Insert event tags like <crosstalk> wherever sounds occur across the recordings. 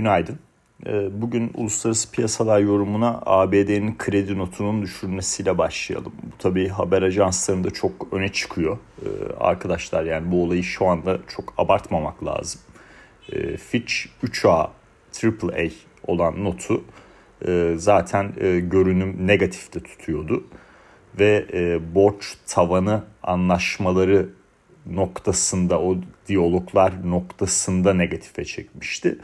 Günaydın. Ee, bugün uluslararası piyasalar yorumuna ABD'nin kredi notunun düşürmesiyle başlayalım. Bu tabii haber ajanslarında çok öne çıkıyor. Ee, arkadaşlar yani bu olayı şu anda çok abartmamak lazım. Ee, Fitch 3A, AAA olan notu e, zaten e, görünüm negatifte tutuyordu. Ve e, borç tavanı anlaşmaları noktasında o diyaloglar noktasında negatife çekmişti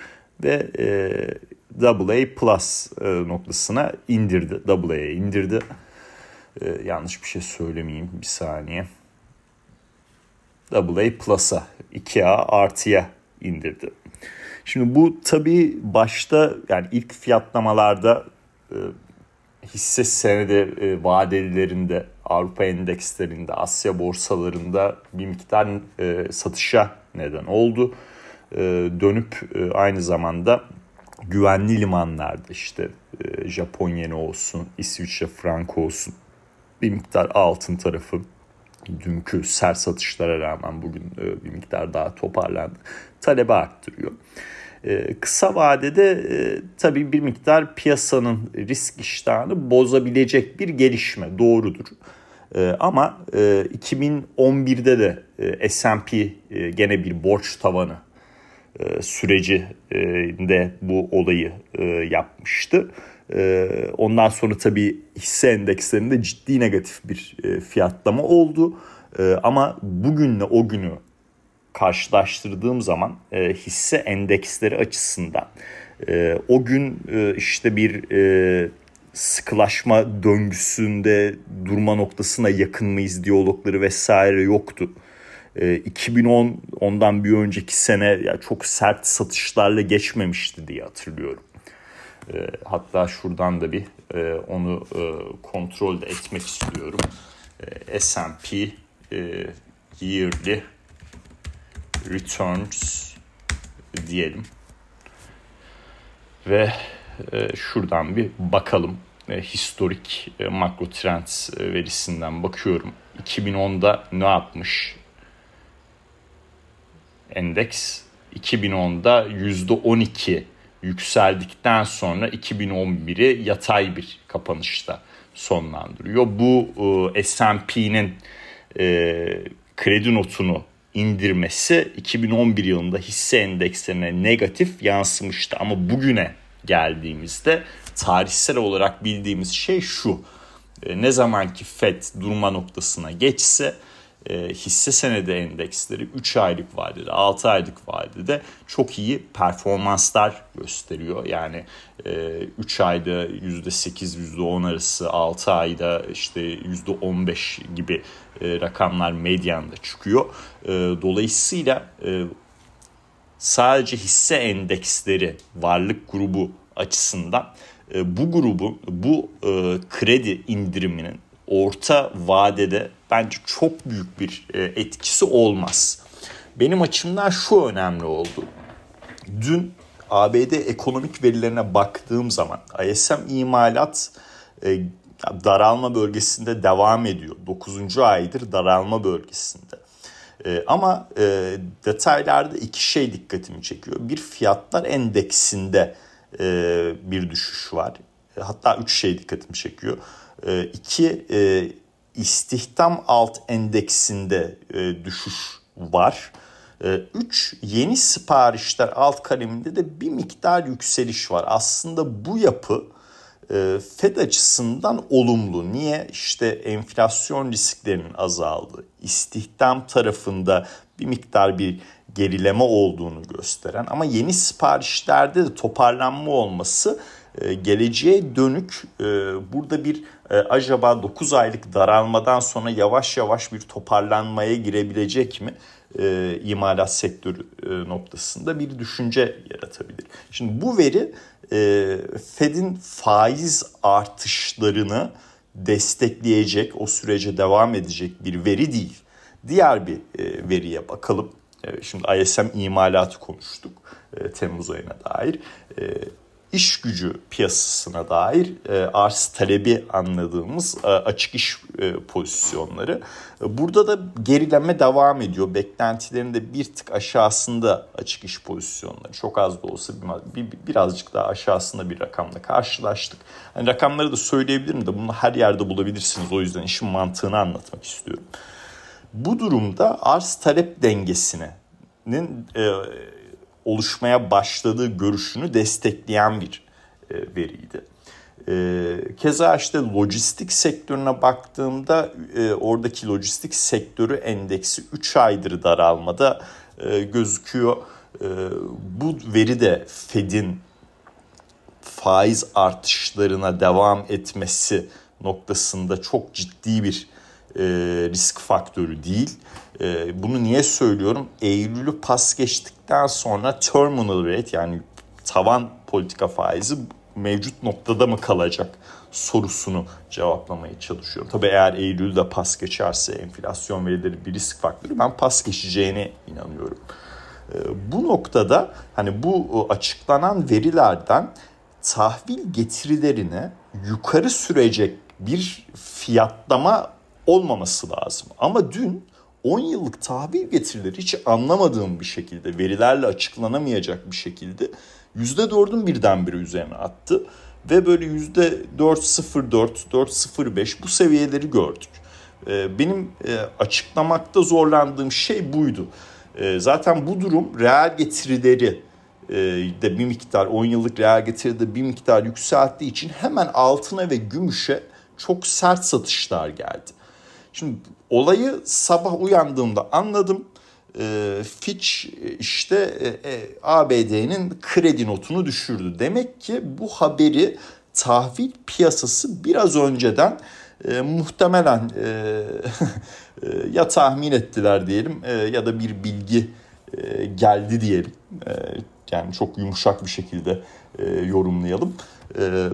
ve e, AA plus e, noktasına indirdi. AA'ya indirdi. E, yanlış bir şey söylemeyeyim bir saniye. AA plus'a 2A artıya indirdi. Şimdi bu tabii başta yani ilk fiyatlamalarda e, hisse senedi e, vadelilerinde Avrupa endekslerinde, Asya borsalarında bir miktar e, satışa neden oldu. E, dönüp e, aynı zamanda güvenli limanlarda işte e, Japon yeni olsun, İsviçre frank olsun bir miktar altın tarafı dünkü sert satışlara rağmen bugün bir miktar daha toparlandı. Talebi arttırıyor. Kısa vadede tabii bir miktar piyasanın risk iştahını bozabilecek bir gelişme doğrudur. Ama e, 2011'de de S&P gene bir borç tavanı e, sürecinde bu olayı e, yapmıştı. E, ondan sonra tabii hisse endekslerinde ciddi negatif bir e, fiyatlama oldu. E, ama bugünle o günü karşılaştırdığım zaman e, hisse endeksleri açısından e, o gün e, işte bir e, sıkılaşma döngüsünde durma noktasına yakın mıyız diyalogları vesaire yoktu. E, 2010 ondan bir önceki sene ya çok sert satışlarla geçmemişti diye hatırlıyorum. E, hatta şuradan da bir e, onu e, kontrol de etmek istiyorum. E, S&P e, yearly returns diyelim. Ve e, şuradan bir bakalım. E, historik makro trends e, verisinden bakıyorum. 2010'da ne yapmış endeks? 2010'da %12 yükseldikten sonra 2011'i yatay bir kapanışta sonlandırıyor. Bu e, S&P'nin e, kredi notunu indirmesi 2011 yılında hisse endekslerine negatif yansımıştı. Ama bugüne geldiğimizde tarihsel olarak bildiğimiz şey şu. E, ne zamanki FED durma noktasına geçse e, hisse senedi endeksleri 3 aylık vadede 6 aylık vadede çok iyi performanslar gösteriyor. Yani e, 3 ayda %8 %10 arası 6 ayda işte %15 gibi e, rakamlar medyanda çıkıyor. E, dolayısıyla e, sadece hisse endeksleri varlık grubu açısından bu grubu bu kredi indiriminin orta vadede bence çok büyük bir e, etkisi olmaz. Benim açımdan şu önemli oldu. Dün ABD ekonomik verilerine baktığım zaman ISM imalat e, daralma bölgesinde devam ediyor. 9. aydır daralma bölgesinde. E, ama detaylarda iki şey dikkatimi çekiyor. Bir fiyatlar endeksinde bir düşüş var. Hatta üç şey dikkatimi çekiyor. E, iki e, istihdam alt endeksinde e, düşüş var. 3. E, yeni siparişler alt kaleminde de bir miktar yükseliş var. Aslında bu yapı Fed açısından olumlu. Niye? İşte enflasyon risklerinin azaldığı, istihdam tarafında bir miktar bir gerileme olduğunu gösteren ama yeni siparişlerde de toparlanma olması geleceğe dönük e, burada bir acaba 9 aylık daralmadan sonra yavaş yavaş bir toparlanmaya girebilecek mi? e, imalat sektörü e, noktasında bir düşünce yaratabilir. Şimdi bu veri e, Fed'in faiz artışlarını destekleyecek, o sürece devam edecek bir veri değil. Diğer bir e, veriye bakalım. E, şimdi ISM imalatı konuştuk e, Temmuz ayına dair. E, iş gücü piyasasına dair e, arz talebi anladığımız e, açık iş e, pozisyonları. Burada da gerileme devam ediyor. Beklentilerin de bir tık aşağısında açık iş pozisyonları. Çok az da olsa bir, bir, birazcık daha aşağısında bir rakamla karşılaştık. Hani rakamları da söyleyebilirim de bunu her yerde bulabilirsiniz. O yüzden işin mantığını anlatmak istiyorum. Bu durumda arz talep dengesinin oluşmaya başladığı görüşünü destekleyen bir e, veriydi. E, keza işte lojistik sektörüne baktığımda e, oradaki lojistik sektörü endeksi 3 aydır daralmada gözüküyor. Bu veri de Fed'in faiz artışlarına devam etmesi noktasında çok ciddi bir e, risk faktörü değil. E, bunu niye söylüyorum? Eylül'ü pas geçtikten sonra terminal rate yani tavan politika faizi mevcut noktada mı kalacak sorusunu cevaplamaya çalışıyorum. Tabii eğer Eylül'de pas geçerse enflasyon verileri bir risk faktörü ben pas geçeceğine inanıyorum. E, bu noktada hani bu açıklanan verilerden tahvil getirilerine yukarı sürecek bir fiyatlama olmaması lazım. Ama dün 10 yıllık tahvil getirileri hiç anlamadığım bir şekilde verilerle açıklanamayacak bir şekilde %4'ün birdenbire üzerine attı. Ve böyle %4.04, 4.05 bu seviyeleri gördük. Ee, benim e, açıklamakta zorlandığım şey buydu. Ee, zaten bu durum reel getirileri e, de bir miktar 10 yıllık reel getiride bir miktar yükselttiği için hemen altına ve gümüşe çok sert satışlar geldi. Şimdi olayı sabah uyandığımda anladım. E, Fitch işte e, e, ABD'nin kredi notunu düşürdü. Demek ki bu haberi tahvil piyasası biraz önceden e, muhtemelen e, <laughs> e, ya tahmin ettiler diyelim e, ya da bir bilgi e, geldi diyelim. E, yani çok yumuşak bir şekilde e, yorumlayalım. E,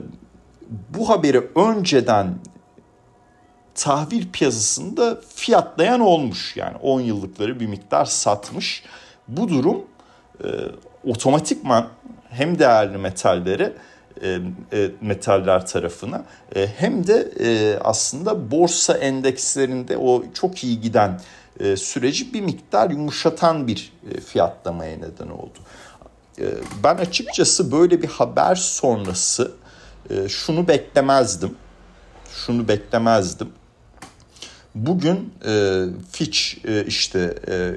bu haberi önceden tahvil piyasasında fiyatlayan olmuş. Yani 10 yıllıkları bir miktar satmış. Bu durum e, otomatikman hem değerli metalleri e, e, metaller tarafına e, hem de e, aslında borsa endekslerinde o çok iyi giden e, süreci bir miktar yumuşatan bir e, fiyatlamaya neden oldu. E, ben açıkçası böyle bir haber sonrası e, şunu beklemezdim. Şunu beklemezdim. Bugün e, Fitch e, işte e,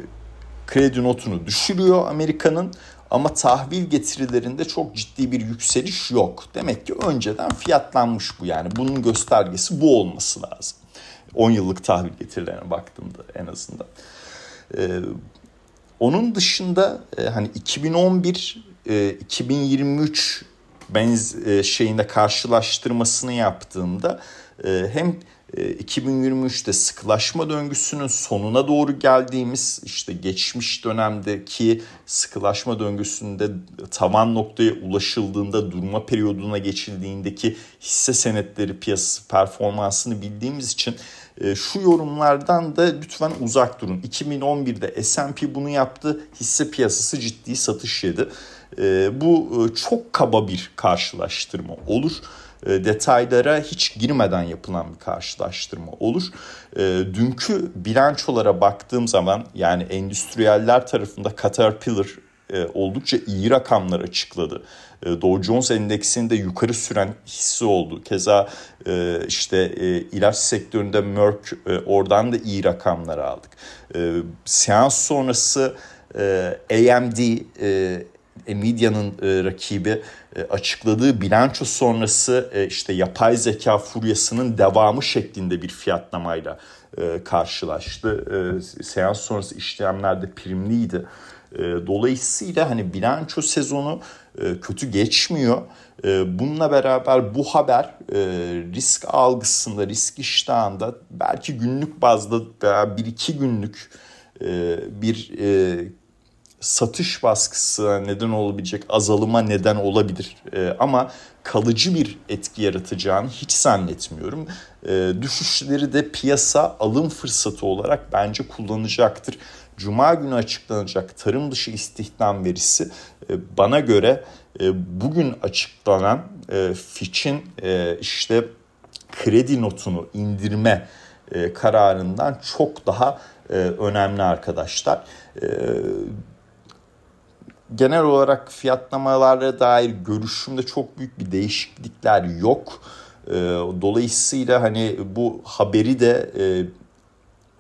kredi notunu düşürüyor Amerika'nın ama tahvil getirilerinde çok ciddi bir yükseliş yok. Demek ki önceden fiyatlanmış bu yani. Bunun göstergesi bu olması lazım. 10 yıllık tahvil getirilerine baktığımda en azından. Ee, onun dışında e, hani 2011 e, 2023 benz e, şeyinde karşılaştırmasını yaptığımda e, hem 2023'te e, sıkılaşma döngüsünün sonuna doğru geldiğimiz işte geçmiş dönemdeki sıkılaşma döngüsünde tavan noktaya ulaşıldığında durma periyoduna geçildiğindeki hisse senetleri piyasası performansını bildiğimiz için e, şu yorumlardan da lütfen uzak durun. 2011'de S&P bunu yaptı. Hisse piyasası ciddi satış yedi. E, bu çok kaba bir karşılaştırma olur. E, detaylara hiç girmeden yapılan bir karşılaştırma olur. E, dünkü bilançolara baktığım zaman yani endüstriyeller tarafında Caterpillar e, oldukça iyi rakamlar açıkladı. Dow Jones endeksinde yukarı süren hissi oldu. Keza işte ilaç sektöründe Merck oradan da iyi rakamlar aldık. Seans sonrası AMD Nvidia'nın e, rakibi e, açıkladığı bilanço sonrası e, işte yapay zeka furyasının devamı şeklinde bir fiyatlamayla e, karşılaştı. E, seans sonrası işlemlerde primliydi. E, dolayısıyla hani bilanço sezonu e, kötü geçmiyor. E, bununla beraber bu haber e, risk algısında, risk iştahında belki günlük bazda veya bir iki günlük e, bir e, satış baskısı neden olabilecek azalıma neden olabilir. E, ama kalıcı bir etki yaratacağını hiç zannetmiyorum. E, düşüşleri de piyasa alım fırsatı olarak bence kullanacaktır. Cuma günü açıklanacak tarım dışı istihdam verisi bana göre bugün açıklanan Fitch'in işte kredi notunu indirme kararından çok daha önemli arkadaşlar. Genel olarak fiyatlamalara dair görüşümde çok büyük bir değişiklikler yok. Dolayısıyla hani bu haberi de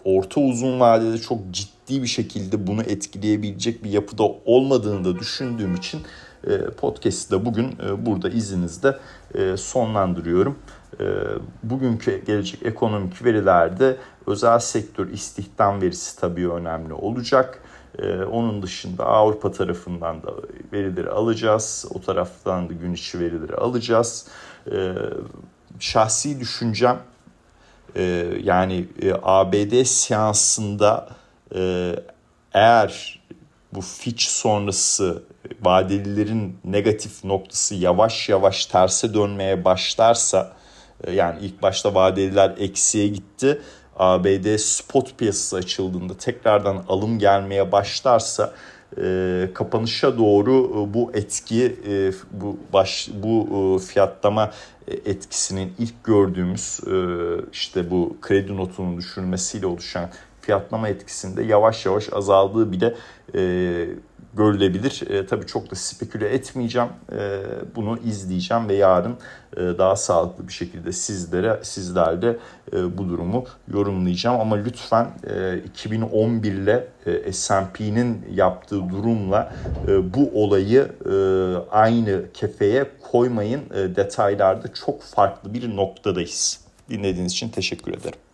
orta uzun vadede çok ciddi bir şekilde bunu etkileyebilecek bir yapıda olmadığını da düşündüğüm için e, podcast'i de bugün e, burada izninizde e, sonlandırıyorum. Bugünkü gelecek ekonomik verilerde özel sektör istihdam verisi tabii önemli olacak. Onun dışında Avrupa tarafından da verileri alacağız. O taraftan da gün içi verileri alacağız. Şahsi düşüncem e, yani e, ABD seansında e, eğer bu Fitch sonrası vadelilerin negatif noktası yavaş yavaş terse dönmeye başlarsa yani ilk başta vadeliler eksiye gitti. ABD spot piyasası açıldığında tekrardan alım gelmeye başlarsa e, kapanışa doğru e, bu etki e, bu baş bu e, fiyatlama etkisinin ilk gördüğümüz e, işte bu kredi notunun düşürülmesiyle oluşan fiyatlama etkisinde yavaş yavaş azaldığı bile e, görülebilir. E, tabii çok da speküle etmeyeceğim. E, bunu izleyeceğim ve yarın e, daha sağlıklı bir şekilde sizlere sizlerle e, bu durumu yorumlayacağım. Ama lütfen e, 2011 ile e, S&P'nin yaptığı durumla e, bu olayı e, aynı kefeye koymayın. E, detaylarda çok farklı bir noktadayız. Dinlediğiniz için teşekkür ederim.